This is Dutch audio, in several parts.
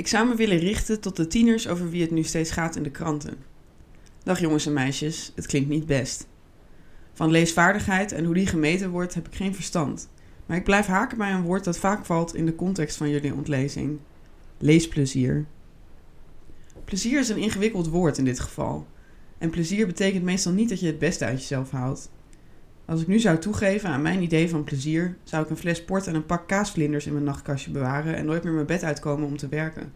Ik zou me willen richten tot de tieners over wie het nu steeds gaat in de kranten. Dag jongens en meisjes, het klinkt niet best. Van leesvaardigheid en hoe die gemeten wordt heb ik geen verstand. Maar ik blijf haken bij een woord dat vaak valt in de context van jullie ontlezing. Leesplezier. Plezier is een ingewikkeld woord in dit geval. En plezier betekent meestal niet dat je het beste uit jezelf haalt. Als ik nu zou toegeven aan mijn idee van plezier, zou ik een fles port en een pak kaasvlinders in mijn nachtkastje bewaren en nooit meer mijn bed uitkomen om te werken.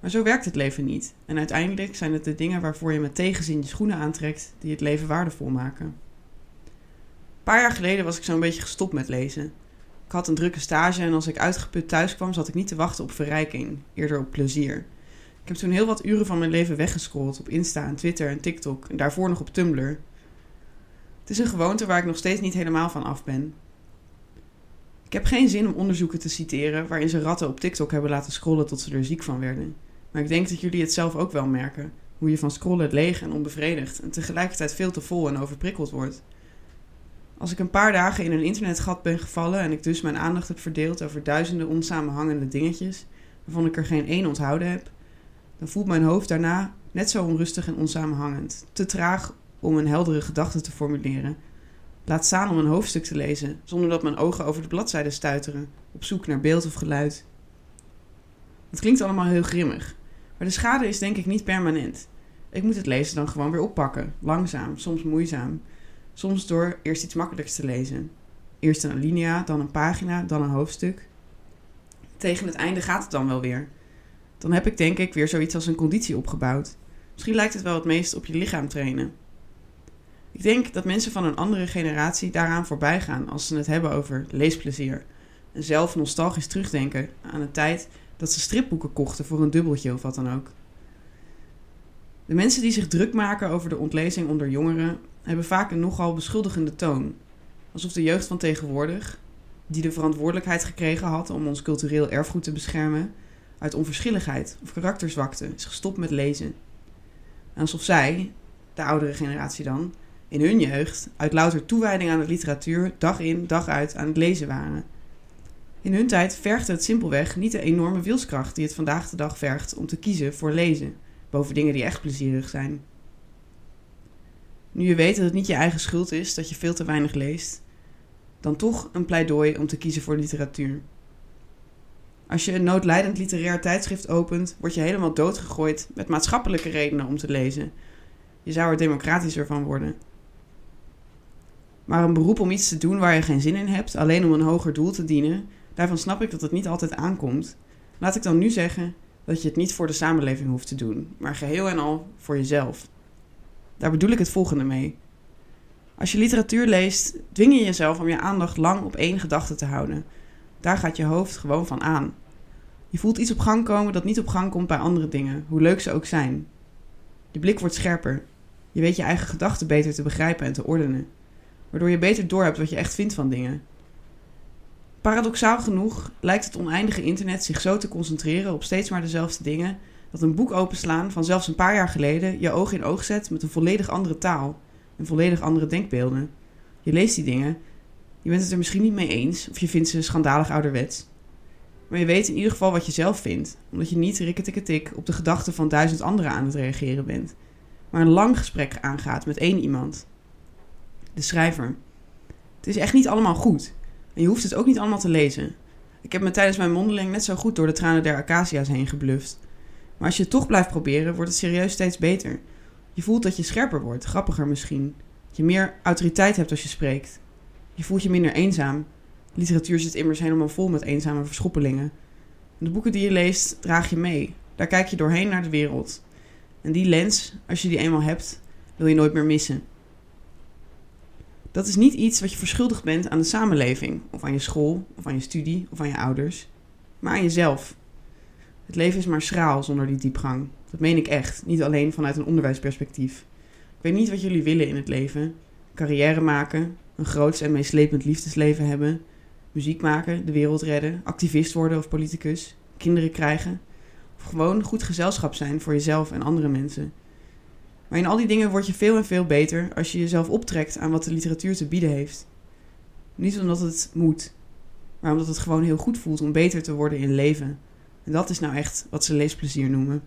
Maar zo werkt het leven niet. En uiteindelijk zijn het de dingen waarvoor je met tegenzin je schoenen aantrekt die het leven waardevol maken. Een paar jaar geleden was ik zo'n beetje gestopt met lezen. Ik had een drukke stage en als ik uitgeput thuis kwam, zat ik niet te wachten op verrijking, eerder op plezier. Ik heb toen heel wat uren van mijn leven weggescrolld op Insta en Twitter en TikTok en daarvoor nog op Tumblr. Het is een gewoonte waar ik nog steeds niet helemaal van af ben. Ik heb geen zin om onderzoeken te citeren waarin ze ratten op TikTok hebben laten scrollen tot ze er ziek van werden. Maar ik denk dat jullie het zelf ook wel merken. Hoe je van scrollen leeg en onbevredigd en tegelijkertijd veel te vol en overprikkeld wordt. Als ik een paar dagen in een internetgat ben gevallen en ik dus mijn aandacht heb verdeeld over duizenden onsamenhangende dingetjes, waarvan ik er geen één onthouden heb, dan voelt mijn hoofd daarna net zo onrustig en onsamenhangend. Te traag om een heldere gedachte te formuleren. Laat staan om een hoofdstuk te lezen, zonder dat mijn ogen over de bladzijden stuiteren, op zoek naar beeld of geluid. Het klinkt allemaal heel grimmig, maar de schade is denk ik niet permanent. Ik moet het lezen dan gewoon weer oppakken, langzaam, soms moeizaam. Soms door eerst iets makkelijks te lezen. Eerst een alinea, dan een pagina, dan een hoofdstuk. Tegen het einde gaat het dan wel weer. Dan heb ik denk ik weer zoiets als een conditie opgebouwd. Misschien lijkt het wel het meest op je lichaam trainen. Ik denk dat mensen van een andere generatie daaraan voorbij gaan als ze het hebben over leesplezier. En zelf nostalgisch terugdenken aan een tijd dat ze stripboeken kochten voor een dubbeltje of wat dan ook. De mensen die zich druk maken over de ontlezing onder jongeren hebben vaak een nogal beschuldigende toon. Alsof de jeugd van tegenwoordig, die de verantwoordelijkheid gekregen had om ons cultureel erfgoed te beschermen, uit onverschilligheid of karakterzwakte is gestopt met lezen. En alsof zij, de oudere generatie dan, in hun jeugd uit louter toewijding aan de literatuur dag in dag uit aan het lezen waren. In hun tijd vergde het simpelweg niet de enorme wilskracht die het vandaag de dag vergt om te kiezen voor lezen, boven dingen die echt plezierig zijn. Nu je weet dat het niet je eigen schuld is dat je veel te weinig leest, dan toch een pleidooi om te kiezen voor literatuur. Als je een noodlijdend literair tijdschrift opent, word je helemaal doodgegooid met maatschappelijke redenen om te lezen. Je zou er democratischer van worden. Maar een beroep om iets te doen waar je geen zin in hebt, alleen om een hoger doel te dienen, daarvan snap ik dat het niet altijd aankomt. Laat ik dan nu zeggen dat je het niet voor de samenleving hoeft te doen, maar geheel en al voor jezelf. Daar bedoel ik het volgende mee. Als je literatuur leest, dwing je jezelf om je aandacht lang op één gedachte te houden. Daar gaat je hoofd gewoon van aan. Je voelt iets op gang komen dat niet op gang komt bij andere dingen, hoe leuk ze ook zijn. Je blik wordt scherper. Je weet je eigen gedachten beter te begrijpen en te ordenen waardoor je beter doorhebt wat je echt vindt van dingen. Paradoxaal genoeg lijkt het oneindige internet zich zo te concentreren op steeds maar dezelfde dingen, dat een boek openslaan van zelfs een paar jaar geleden je oog in oog zet met een volledig andere taal en volledig andere denkbeelden. Je leest die dingen, je bent het er misschien niet mee eens of je vindt ze schandalig ouderwets. Maar je weet in ieder geval wat je zelf vindt, omdat je niet rikketikketik op de gedachten van duizend anderen aan het reageren bent, maar een lang gesprek aangaat met één iemand de schrijver. Het is echt niet allemaal goed. En je hoeft het ook niet allemaal te lezen. Ik heb me tijdens mijn mondeling net zo goed door de tranen der acacia's heen gebluft. Maar als je het toch blijft proberen, wordt het serieus steeds beter. Je voelt dat je scherper wordt, grappiger misschien. Dat je meer autoriteit hebt als je spreekt. Je voelt je minder eenzaam. Literatuur zit immers helemaal vol met eenzame verschoppelingen. de boeken die je leest, draag je mee. Daar kijk je doorheen naar de wereld. En die lens, als je die eenmaal hebt, wil je nooit meer missen. Dat is niet iets wat je verschuldigd bent aan de samenleving, of aan je school, of aan je studie, of aan je ouders, maar aan jezelf. Het leven is maar schraal zonder die diepgang. Dat meen ik echt, niet alleen vanuit een onderwijsperspectief. Ik weet niet wat jullie willen in het leven: carrière maken, een groots en meeslepend liefdesleven hebben, muziek maken, de wereld redden, activist worden of politicus, kinderen krijgen, of gewoon goed gezelschap zijn voor jezelf en andere mensen. Maar in al die dingen word je veel en veel beter als je jezelf optrekt aan wat de literatuur te bieden heeft. Niet omdat het moet, maar omdat het gewoon heel goed voelt om beter te worden in leven. En dat is nou echt wat ze leesplezier noemen.